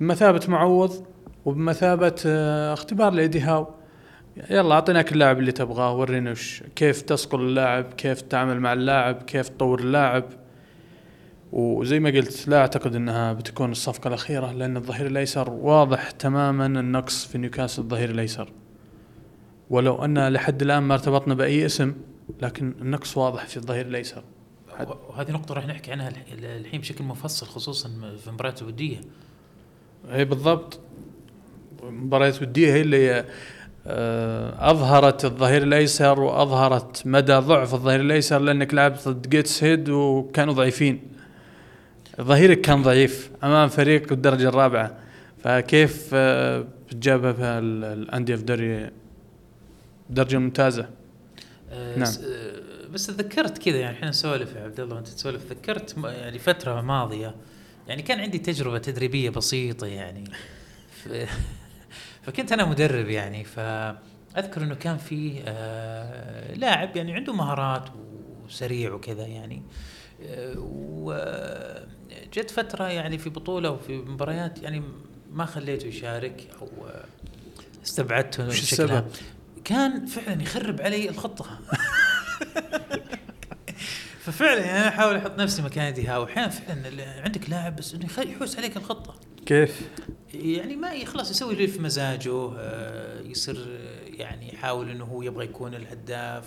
Speaker 2: بمثابة معوض وبمثابة آه، اختبار لايدي هاو يلا أعطيناك اللاعب اللي تبغاه ورينا وش كيف تصقل اللاعب كيف تتعامل مع اللاعب كيف تطور اللاعب. وزي ما قلت لا أعتقد إنها بتكون الصفقة الأخيرة لأن الظهير الأيسر واضح تماما النقص في نيوكاسل الظهير الأيسر. ولو أن لحد الآن ما ارتبطنا بأي اسم لكن النقص واضح في الظهير الأيسر.
Speaker 1: وهذه نقطة راح نحكي عنها الح- الحين بشكل مفصل خصوصا في المباريات الودية.
Speaker 2: اي بالضبط. مباريات ودية هي اللي آه، أظهرت الظهير الأيسر وأظهرت مدى ضعف الظهير الأيسر لأنك لعبت ضد جيتسهيد وكانوا ضعيفين. ظهيرك كان ضعيف أمام فريق الدرجة الرابعة. فكيف آه، بتجابها ال- الأندية في دوري الدرجة الممتازة؟
Speaker 1: آه،
Speaker 2: نعم.
Speaker 1: بس تذكرت كذا يعني إحنا نسولف يا عبد الله وأنت تسولف تذكرت يعني فترة ماضية يعني كان عندي تجربة تدريبية بسيطة يعني ف- <laughs> فكنت أنا مدرب يعني فأذكر إنه كان في آه، لاعب يعني عنده مهارات وسريع وكذا يعني آه، وجت فترة يعني في بطولة وفي مباريات يعني ما خليته يشارك أو آه، استبعدته
Speaker 2: وش
Speaker 1: عام.
Speaker 2: السبب؟
Speaker 1: كان فعلا يخرب علي الخطة <laughs> <laughs> ففعلا يعني أنا أحاول أحط نفسي مكان دي هاو. أحيانا فعلا عندك لاعب بس إنه يحوس عليك الخطة.
Speaker 2: كيف؟
Speaker 1: يعني ما خلاص يسوي اللي في مزاجه آه، يصير آه، يعني يحاول إنه هو يبغى يكون الهداف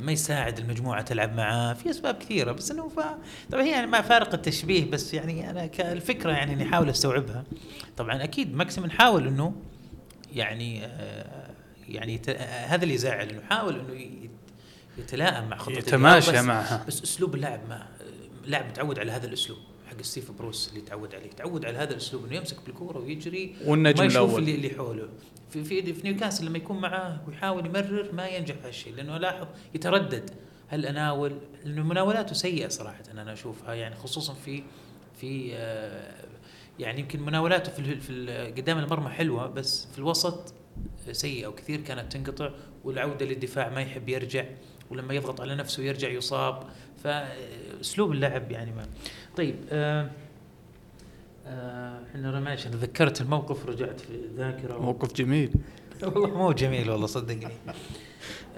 Speaker 1: ما يساعد المجموعة تلعب معاه. في أسباب كثيرة بس إنه ف... طبعا هي يعني ما فارق التشبيه بس يعني أنا كالفكرة يعني إني أحاول أستوعبها. طبعا أكيد ماكسيمان حاول إنه يعني آه، يعني هذا اللي يزعل إنه يحاول إنه يتلائم مع خطة
Speaker 2: يتماشى
Speaker 1: بس
Speaker 2: معها.
Speaker 1: بس أسلوب اللاعب ما اللاعب متعود على هذا الأسلوب حق ستيف بروس اللي تعود عليه. تعود على هذا الأسلوب إنه يمسك بالكورة ويجري
Speaker 2: والنجم
Speaker 1: ما يشوف
Speaker 2: الأول.
Speaker 1: اللي, اللي حوله. في في في نيوكاسل لما يكون معاه ويحاول يمرر ما ينجح هالشيء لأنه لاحظ يتردد. هل أناول؟ لأنه مناولاته سيئة صراحة أنا أشوفها يعني خصوصا في في آه، يعني يمكن مناولاته في في قدام المرمى حلوة بس في الوسط سيئة وكثير كانت تنقطع والعودة للدفاع ما يحب يرجع. ولما يضغط على نفسه يرجع يصاب. فأسلوب اللعب يعني ما. طيب آه آه، إحنا معلش أنا تذكرت الموقف رجعت في الذاكرة
Speaker 2: موقف جميل. <laughs>
Speaker 1: والله مو جميل والله صدقني.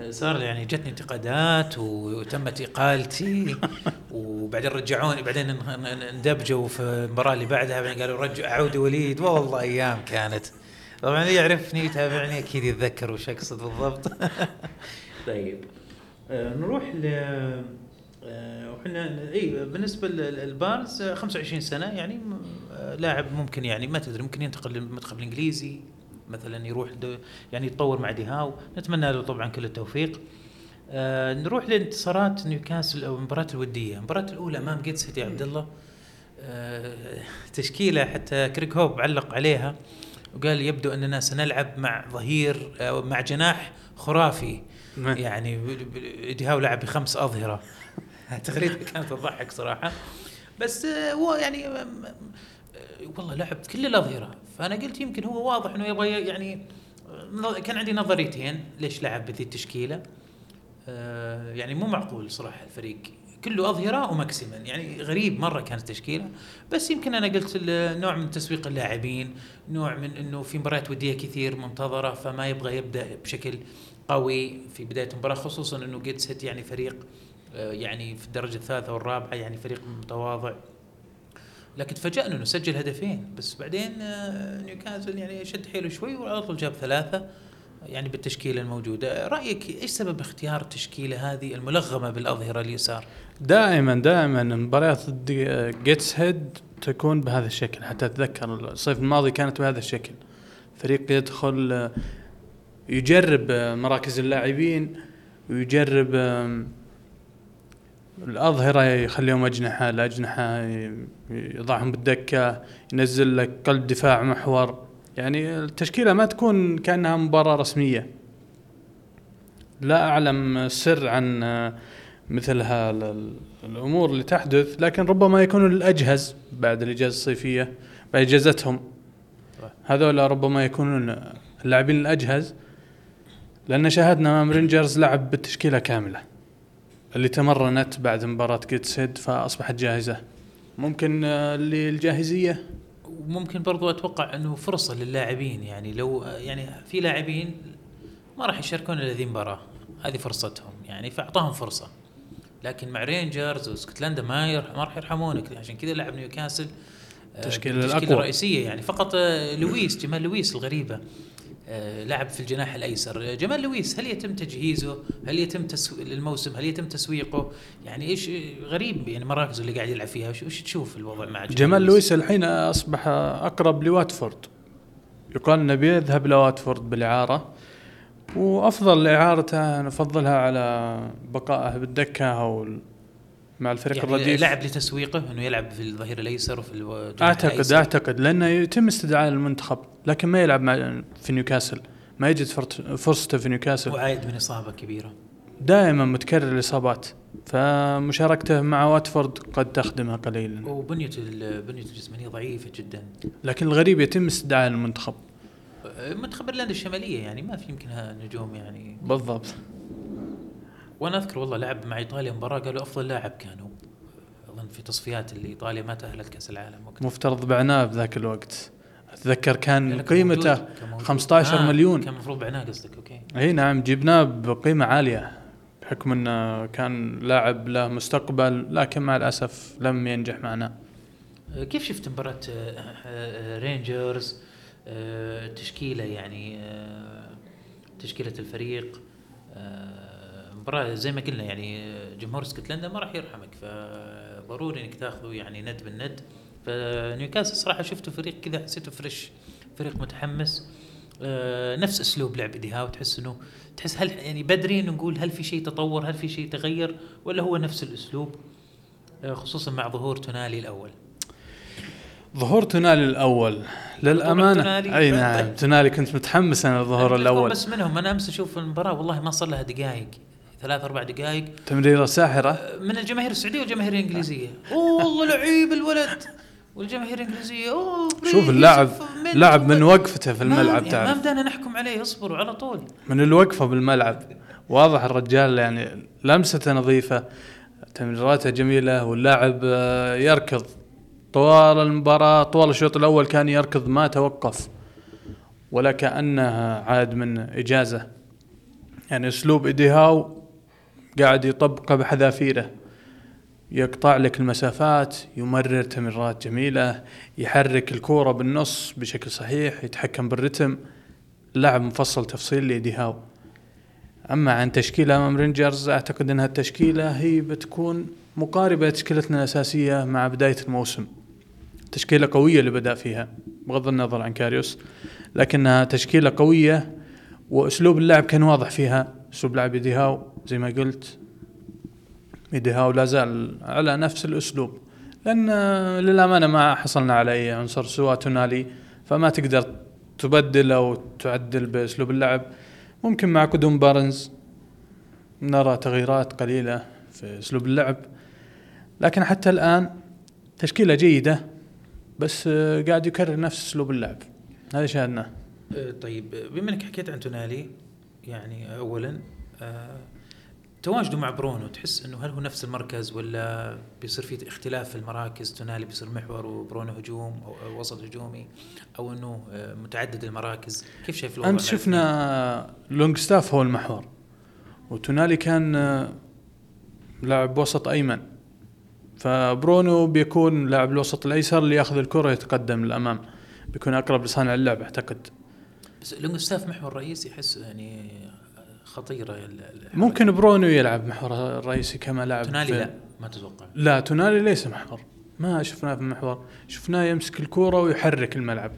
Speaker 1: آه، صار يعني جتني انتقادات وتمت إقالتي <laughs> وبعدين رجعوني بعدين إن- إن- اندبجوا في المباراة اللي بعدها بعدين قالوا رجع عودي وليد. والله أيام كانت. طبعا اللي يعرفني يتابعني أكيد يتذكر وش أقصد بالضبط. <laughs> طيب. آه، نروح ل آه، وحنا إي بالنسبة لبارنز آه، 25 سنة يعني آه، لاعب ممكن يعني ما تدري ممكن ينتقل للمنتخب الإنجليزي مثلا يروح يعني يتطور مع إيدي هاو نتمنى له طبعا كل التوفيق. آه نروح لانتصارات نيوكاسل أو المباراة الودية. المباراة الأولى أمام جيتسهيد عبد الله آه تشكيلة حتى كريغ هوب علق عليها وقال يبدو أننا سنلعب مع ظهير آه مع جناح خرافي. يعني ديهاو لعب بخمس أظهرة. تغريده <laughs> كانت تضحك صراحة. بس آه، هو يعني آه، آه، والله لعب كل الأظهرة. فأنا قلت يمكن هو واضح إنه يبغى يعني كان عندي نظريتين ليش لعب بذي التشكيلة. يعني مو معقول صراحة الفريق. كله أظهرة وماكسيما يعني غريب مرة كانت التشكيلة. بس يمكن أنا قلت نوع من تسويق اللاعبين نوع من إنه في مباريات ودية كثير منتظرة فما يبغى يبدأ بشكل قوي في بداية المباراة خصوصا إنه جيتسهيد يعني فريق آه، يعني في الدرجة الثالثة والرابعة يعني فريق متواضع. لكن تفاجأنا إنه سجل هدفين بس بعدين آه، نيوكاسل يعني شد حيله شوي وعلى طول جاب ثلاثة يعني بالتشكيلة الموجودة، رأيك إيش سبب اختيار التشكيلة هذه الملغمة بالأظهرة اليسار؟
Speaker 2: دائما دائما مباريات ضد جيتسهيد تكون بهذا الشكل. حتى أتذكر الصيف الماضي كانت بهذا الشكل. فريق يدخل آه، يجرب آه، مراكز اللاعبين ويجرب آم، الأظهرة يخليهم أجنحة الأجنحة يضعهم بالدكة ينزل لك قلب دفاع محور. يعني التشكيلة ما تكون كأنها مباراة رسمية. لا أعلم سر عن آه، مثل الأمور اللي تحدث لكن ربما يكونوا الأجهز بعد الإجازة الصيفية بعد إجازتهم. هذول ربما يكونون اللاعبين الأجهز. لأن شاهدنا أمام رينجرز لعب بالتشكيلة كاملة. اللي تمرنت بعد مباراة جيتسهيد فأصبحت جاهزة. ممكن آه، اللي الجاهزية؟
Speaker 1: وممكن برضو أتوقع أنه فرصة للاعبين يعني لو يعني في لاعبين ما راح يشاركون إلا ذي مباراة. هذه فرصتهم يعني فأعطاهم فرصة. لكن مع رينجرز وسكتلندا ما ما راح يرحمونك. عشان كذا لاعب نيوكاسل
Speaker 2: التشكيله
Speaker 1: التشكيله الرئيسية يعني فقط آه، لويس جمال لويس الغريبة. آه، لعب في الجناح الأيسر. جمال لويس هل يتم تجهيزه؟ هل يتم تسو... الموسم؟ هل يتم تسويقه؟ يعني إيش غريب يعني مراكزه اللي قاعد يلعب فيها. وش تشوف الوضع مع
Speaker 2: جمال, جمال لويس؟ الحين أصبح أقرب لواتفورد. يقال إنه بيذهب لواتفورد بالإعارة وأفضل إعارته نفضلها على بقائه بالدكة أو مع الفريق يعني الرديف.
Speaker 1: لعب لتسويقه إنه يلعب في الظهير الأيسر وفي
Speaker 2: أعتقد الأيسر. أعتقد لأنه يتم استدعاء المنتخب لكن ما يلعب مع في نيوكاسل. ما يجد فرصته في نيوكاسل.
Speaker 1: وعايد من إصابة كبيرة.
Speaker 2: دائما متكرر الإصابات فمشاركته مع واتفورد قد تخدمه قليلا.
Speaker 1: وبنيته بنيته الجسمانيه ضعيفة جدا.
Speaker 2: لكن الغريب يتم استدعاء المنتخب.
Speaker 1: منتخب ايرلندا الشمالية يعني ما في يمكنها نجوم يعني.
Speaker 2: بالضبط.
Speaker 1: وأنا أذكر والله لعب مع إيطاليا مباراة قالوا أفضل لاعب كانوا أظن في تصفيات اللي إيطاليا ما تأهلت كأس العالم
Speaker 2: وقتها. مفترض بعناه بذاك الوقت. أتذكر كان قيمته 15 آه مليون.
Speaker 1: كان المفروض بعناه قصدك أوكي.
Speaker 2: إي نعم جبناه بقيمة عالية بحكم إنه كان لاعب له مستقبل لكن مع الأسف لم ينجح معنا.
Speaker 1: آه، كيف شفت مباراة رينجرز؟ آه، تشكيلة يعني تشكيلة الفريق مباراه زي ما قلنا يعني جمهور اسكتلندا ما راح يرحمك فضروري إنك تاخذه يعني ند بالند. فنيوكاسل صراحة شفته فريق كذا حسيته فريش فريق متحمس. آه نفس أسلوب لعب ايدي هاو تحس إنه تحس هل يعني بدري نقول هل في شيء تطور هل في شيء تغير ولا هو نفس الأسلوب؟ آه خصوصا مع ظهور تونالي الأول.
Speaker 2: ظهور تونالي الأول للأمانة. أي نعم. تونالي كنت متحمس أنا الظهور الأول.
Speaker 1: بس منهم أنا أمس أشوف المباراة والله ما صار لها دقائق ثلاث أربع دقائق
Speaker 2: تمريرة ساحرة.
Speaker 1: من الجماهير السعودية والجماهير الإنجليزية. والله لعيب الولد. والجماهير الإنجليزية أوه
Speaker 2: شوف اللاعب لاعب من وقفته في الملعب
Speaker 1: يعني تعرف. ما بدأنا نحكم عليه اصبروا على طول.
Speaker 2: من الوقفة بالملعب. واضح الرجال يعني لمسته نظيفة. تمريراته جميلة واللاعب آه، يركض. طوال المباراة طوال الشوط الأول كان يركض ما توقف. ولا كأنه عاد من إجازة. يعني أسلوب ايدي هاو قاعد يطبقه بحذافيره. يقطع لك المسافات يمرر تمريرات جميلة يحرك الكورة بالنص بشكل صحيح يتحكم بالرتم. لاعب مفصل تفصيل لإيدي هاو. أما عن تشكيلة أمام رينجرز أعتقد أنها التشكيلة هي بتكون مقاربة لتشكيلتنا الأساسية مع بداية الموسم. تشكيلة قوية اللي بدأ فيها بغض النظر عن كاريوس لكنها تشكيلة قوية وأسلوب اللعب كان واضح فيها. أسلوب لعب إيدي هاو زي ما قلت إيدي هاو لا زال على نفس الأسلوب. لأن للأمانة ما حصلنا على أي عنصر سوى تونالي فما تقدر تبدل أو تعدل بأسلوب اللعب. ممكن مع قدوم بارنز نرى تغييرات قليلة في أسلوب اللعب. لكن حتى الآن تشكيلة جيدة بس قاعد يكرر نفس أسلوب اللعب. هذا شاهدناه.
Speaker 1: طيب بما إنك حكيت عن تونالي يعني اولا أه تواجده مع برونو تحس إنه هل هو نفس المركز ولا بيصير في اختلاف في المراكز؟ تونالي بيصير محور وبرونو هجوم أو وسط هجومي أو إنه متعدد المراكز؟ كيف شايف
Speaker 2: الوضع أنت شفنا لونجستاف هو المحور وتونالي كان لاعب وسط أيمن فبرونو بيكون لاعب الوسط الأيسر اللي ياخذ الكرة يتقدم للأمام بيكون أقرب لصانع اللعب أعتقد.
Speaker 1: بس لونجستاف محور رئيسي يحس يعني خطيرة
Speaker 2: ممكن برونو يلعب محور الرئيسي كما لعب
Speaker 1: تونالي لا ما تتوقع.
Speaker 2: لا تونالي ليس محور. ما شفناه في المحور شفناه يمسك الكورة ويحرك الملعب.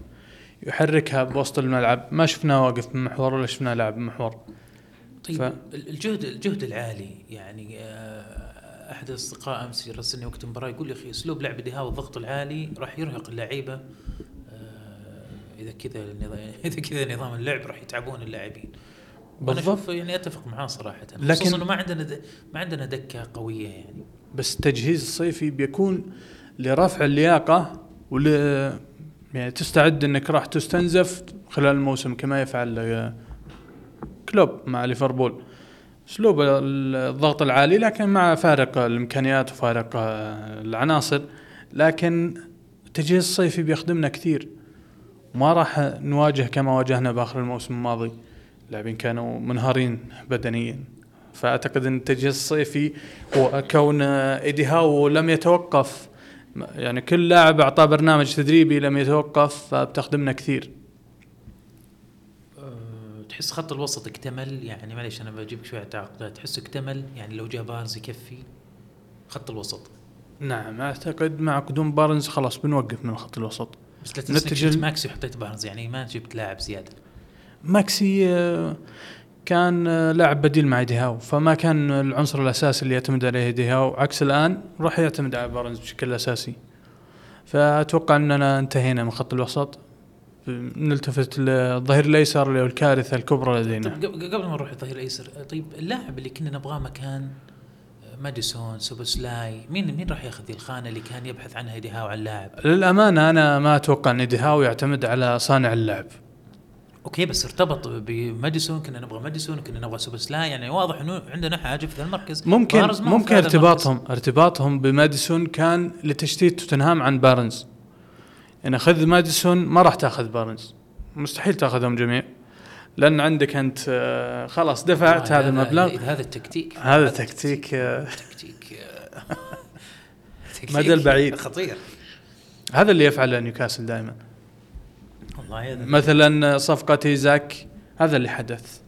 Speaker 2: يحركها بوسط الملعب. ما شفناه واقف بالمحور ولا شفناه لاعب بالمحور
Speaker 1: طيب ف... الجهد الجهد العالي يعني آه، أحد الأصدقاء أمس يرسلني وقت المباراه يقول لي أخي أسلوب لعب ديها والضغط العالي راح يرهق اللعيبة. آه، إذا كذا <laughs> إذا كذا نظام اللعب راح يتعبون اللاعبين.
Speaker 2: بالضبط
Speaker 1: أشوف يعني أتفق معاه صراحة
Speaker 2: لكن-
Speaker 1: إنه ما عندنا د... ما عندنا دكة قوية يعني.
Speaker 2: بس التجهيز الصيفي بيكون لرفع اللياقة ول يعني تستعد إنك راح تستنزف خلال الموسم كما يفعل آه، كلوب مع ليفربول. أسلوب الضغط العالي لكن مع فارق الإمكانيات وفارق آه، العناصر. لكن التجهيز الصيفي بيخدمنا كثير. ما راح نواجه كما واجهنا بآخر الموسم الماضي. اللاعبين كانوا منهارين بدنيا. فأعتقد أن التجهيز الصيفي وكون ايدي هاو لم يتوقف. يعني كل لاعب أعطاه برنامج تدريبي لم يتوقف فبتخدمنا كثير.
Speaker 1: أه، تحس خط الوسط اكتمل؟ يعني معليش أنا بجيبك شوية التعاقدات تحس اكتمل؟ يعني لو جاء بارنز يكفي خط الوسط؟
Speaker 2: نعم أعتقد مع قدوم بارنز خلاص بنوقف من خط الوسط.
Speaker 1: بس لا تنسى ماكسي وحطيت بارنز يعني ما جبت لاعب زيادة.
Speaker 2: ماكسي آه، كان آه، لاعب بديل مع إيدي هاو. فما كان العنصر الأساسي اللي يعتمد عليه إيدي هاو. عكس الآن راح يعتمد على بارنز بشكل أساسي. فأتوقع أننا انتهينا من خط الوسط. نلتفت للظهير الأيسر اللي هو الكارثة الكبرى لدينا.
Speaker 1: طيب قبل ما نروح الظهير الأيسر طيب اللاعب اللي كنا نبغاه مكان ماديسون سوبوسلاي مين مين راح ياخذ الخانة اللي كان يبحث عنها إيدي هاو عن اللاعب
Speaker 2: للأمانة أنا ما أتوقع أن إيدي هاو يعتمد على صانع اللعب.
Speaker 1: أوكي بس ارتبط بماديسون كنا نبغى ماديسون كنا نبغى سوبوسلاي يعني واضح إنه عندنا حاجة في ذا المركز.
Speaker 2: ممكن ممكن ارتباطهم ارتباطهم بماديسون كان لتشتيت توتنهام عن بارنز. يعني خذ ماديسون ما راح تاخذ بارنز. مستحيل تاخذهم جميع. لأن عندك أنت آه، خلاص. دفعت
Speaker 1: والله
Speaker 2: هذا المبلغ.
Speaker 1: هذا التكتيك.
Speaker 2: هذا تكتيك آه،
Speaker 1: تكتيك. آه، <laughs> <laughs>
Speaker 2: مدى البعيد.
Speaker 1: خطير.
Speaker 2: هذا اللي يفعله نيوكاسل دائما مثلا صفقة إيزاك هذا اللي حدث.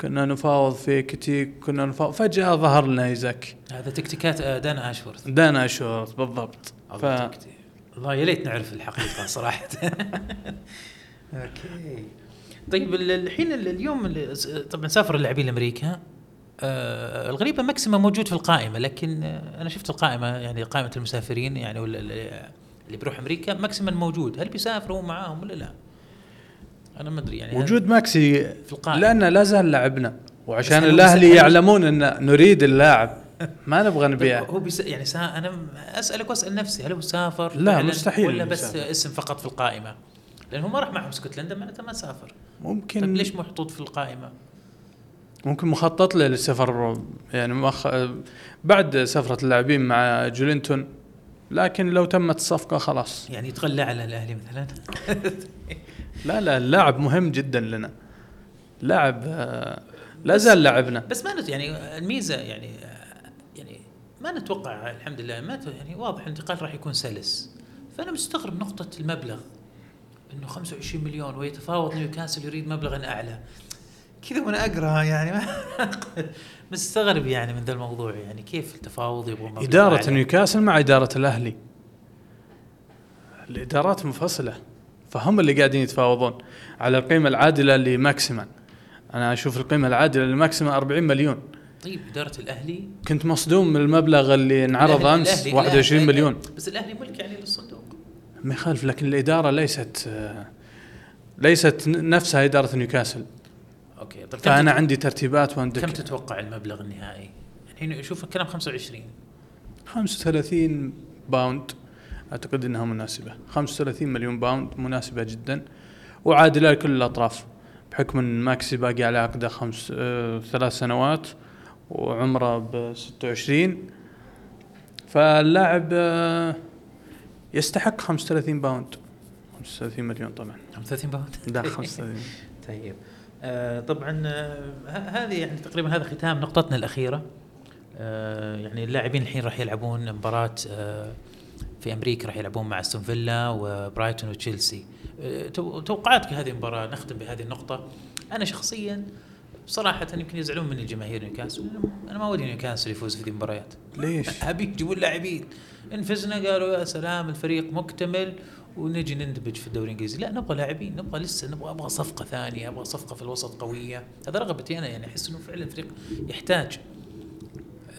Speaker 2: كنا نفاوض إيكيتيكي كنا نفاوض فجأة ظهر لنا إيزاك.
Speaker 1: هذا تكتيكات آه، دان أشورث.
Speaker 2: دان أشورث بالضبط. ف...
Speaker 1: والله يا ليت نعرف الحقيقة <laughs> صراحة. <laughs> أوكي. طيب ال- الحين ال- اليوم طبعا سافر اللاعبين لأمريكا. آه الغريبه ماكسيمان موجود في القائمة لكن آه أنا شفت القائمة يعني قائمة المسافرين يعني اللي بيروح أمريكا ماكسيمان موجود هل بيسافر هو معاهم ولا لا؟ أنا ما أدري يعني
Speaker 2: وجود ماكسي
Speaker 1: في القائمة.
Speaker 2: لأنه لا زال لاعبنا وعشان
Speaker 1: الأهلي
Speaker 2: يعلمون إن نريد اللاعب ما نبغى
Speaker 1: طيب
Speaker 2: نبيعه
Speaker 1: هو بيس يعني سا أنا أسألك وأسأل نفسي هل هو سافر
Speaker 2: لا، مستحيل
Speaker 1: ولا بس
Speaker 2: يسافر.
Speaker 1: اسم فقط في القائمة؟ لأنه ما راح معهم اسكتلندا معناته ما سافر
Speaker 2: ممكن
Speaker 1: طيب ليش محطوط في القائمة؟
Speaker 2: ممكن مخطط له للسفر يعني مخ... بعد سفرة اللاعبين مع جولينتون لكن لو تمت الصفقة خلاص.
Speaker 1: يعني يتغلى على الأهلي مثلا؟ <laughs>
Speaker 2: لا لا اللاعب مهم جدا لنا. لاعب آه، لا زال لاعبنا.
Speaker 1: بس ما نت يعني الميزة يعني يعني ما نتوقع الحمد لله ما يعني واضح الانتقال راح يكون سلس. فأنا مستغرب نقطة المبلغ إنه 25 مليون ويتفاوض نيوكاسل يريد مبلغا أعلى. كذا وأنا أقرأ يعني ما <laughs> مستغرب يعني من ذا الموضوع يعني كيف التفاوض
Speaker 2: إدارة
Speaker 1: أعلى؟
Speaker 2: نيوكاسل مع إدارة الأهلي. الإدارات منفصلة فهم اللي قاعدين يتفاوضون على القيمة العادلة لماكسيمان. أنا أشوف القيمة العادلة لماكسيمان 40 مليون.
Speaker 1: طيب إدارة الأهلي؟
Speaker 2: كنت مصدوم من المبلغ اللي انعرض
Speaker 1: الأهلي-
Speaker 2: 21
Speaker 1: الأهلي-
Speaker 2: مليون.
Speaker 1: بس الأهلي ملك يعني للصندوق.
Speaker 2: ما يخالف لكن الإدارة ليست آه، ليست نفسها إدارة نيوكاسل.
Speaker 1: okay. طيب كم
Speaker 2: فأنا
Speaker 1: تت-
Speaker 2: عندي ترتيبات
Speaker 1: كم
Speaker 2: وعندك
Speaker 1: تتوقع المبلغ النهائي؟ الحين شوف الكلام 25
Speaker 2: 35 pound. أعتقد إنها مناسبة. 35 مليون pound مناسبة جدا. وعادلة لكل الأطراف بحكم إن ماكسي باقي على عقده خمس آه ثلاث سنوات وعمره ب 26 فاللاعب آه يستحق 35 pound. 35 مليون طبعا.
Speaker 1: 35 pound؟
Speaker 2: لا 35 <laughs>
Speaker 1: طيب. طبعا آه هذه يعني تقريبا هذا ختام نقطتنا الأخيرة. آه يعني اللاعبين الحين راح يلعبون مباراة آه في أمريكا راح يلعبون مع أستون فيلا وبرايتون وتشيلسي. آه تو- توقعاتك هذه المباراة نختم بهذه النقطة. أنا شخصيا صراحة يمكن يزعلون مني جماهير نيوكاسل. أنا ما ودي نيوكاسل يفوز في ذي المباريات.
Speaker 2: ليش؟ <laughs>
Speaker 1: أبي يجيبون لاعبين. ان فزنا قالوا يا سلام الفريق مكتمل ونجي نندبج في الدوري الإنجليزي. لا نبغى لاعبين نبغى لسه نبغى أبغى صفقة ثانية أبغى صفقة في الوسط قوية. هذا رغبتي أنا يعني أحس إنه فعلا الفريق يحتاج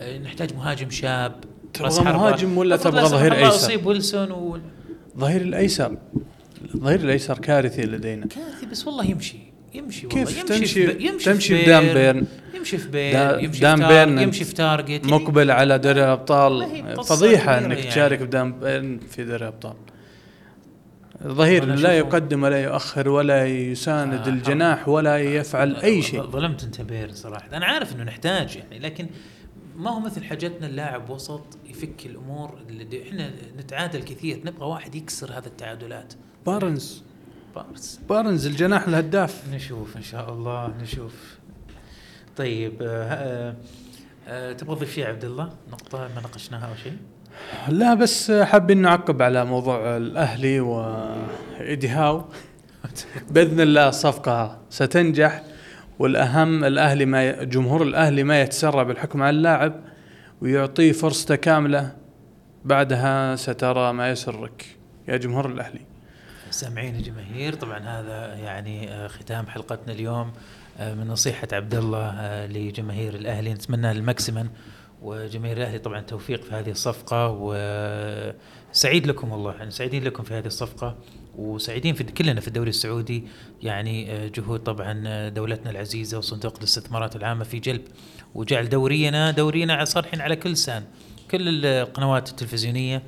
Speaker 1: آه، نحتاج مهاجم شاب
Speaker 2: تبغى. مهاجم ولا تبغى ظهير
Speaker 1: الله
Speaker 2: أيسر؟
Speaker 1: أصيب ويلسون و...
Speaker 2: ظهير الأيسر. الظهير الأيسر كارثي لدينا.
Speaker 1: كارثي بس والله يمشي يمشي
Speaker 2: كيف
Speaker 1: والله
Speaker 2: تمشي؟
Speaker 1: في ب- يمشي
Speaker 2: تمشي
Speaker 1: في
Speaker 2: بدان
Speaker 1: بيرن،
Speaker 2: بيرن.
Speaker 1: يمشي في بير
Speaker 2: دا-
Speaker 1: يمشي
Speaker 2: دان
Speaker 1: في
Speaker 2: بيرن
Speaker 1: يمشي في تارجت.
Speaker 2: مقبل على دوري الأبطال.
Speaker 1: فضيحة
Speaker 2: إنك
Speaker 1: يعني.
Speaker 2: تشارك بدان بيرن في دوري الأبطال.
Speaker 1: أنا
Speaker 2: لا يقدم ولا يؤخر ولا يساند
Speaker 1: آه،
Speaker 2: الجناح ولا يفعل أي شيء.
Speaker 1: ظلمت أنت بيرن صراحة. أنا عارف إنه نحتاج يعني لكن ما هو مثل حاجتنا اللاعب وسط يفك الأمور اللي إحنا نتعادل كثير نبغى واحد يكسر هذه التعادلات.
Speaker 2: بارنز.
Speaker 1: بارس
Speaker 2: بارنز الجناح الهداف.
Speaker 1: نشوف إن شاء الله نشوف. طيب آه آه آه تبغى تضيف شيء يا عبد الله؟ نقطة ما ناقشناها أو شيء؟
Speaker 2: لا بس حابين نعقب على موضوع الأهلي وايدي هاو بإذن الله الصفقه ستنجح والأهم الأهلي ما. جمهور الأهلي ما يتسرع بالحكم على اللاعب ويعطيه فرصته كاملة بعدها سترى ما يسرك يا جمهور الأهلي
Speaker 1: سامعين الجماهير طبعا هذا يعني آه، ختام حلقتنا اليوم آه، من نصيحة عبد الله آه، لجماهير الأهلي نتمنى الماكسيمن وجماهير الأهلي طبعا توفيق في هذه الصفقة وسعيد لكم والله يعني سعيدين لكم في هذه الصفقة وسعيدين في كلنا في الدوري السعودي. يعني آه، جهود طبعا آه، دولتنا العزيزة وصندوق الاستثمارات العامة في جلب وجعل دورينا دورينا صار الحين على كل سان. كل القنوات التلفزيونية آه،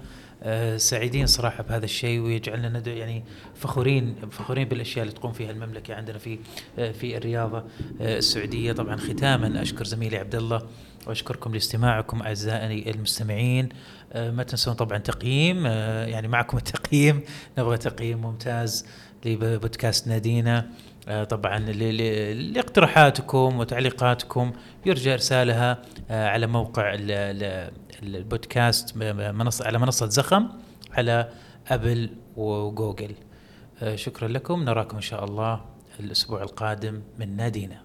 Speaker 1: سعيدين صراحة بهذا الشيء ويجعلنا ندعو يعني فخورين فخورين بالأشياء اللي تقوم فيها المملكة عندنا في آه، في الرياضة آه، السعودية. طبعا ختاما أشكر زميلي عبد الله وأشكركم لاستماعكم أعزائي المستمعين. آه، ما تنسون طبعا تقييم آه، يعني معكم التقييم. نبغى تقييم ممتاز لبودكاست نادينا. آه، طبعا ل- ل- لاقتراحاتكم وتعليقاتكم يرجى إرسالها آه، على موقع ال- ال- البودكاست م- م- منصه على منصة زخم على أبل وجوجل. آه، شكرا لكم. نراكم إن شاء الله الأسبوع القادم من نادينا.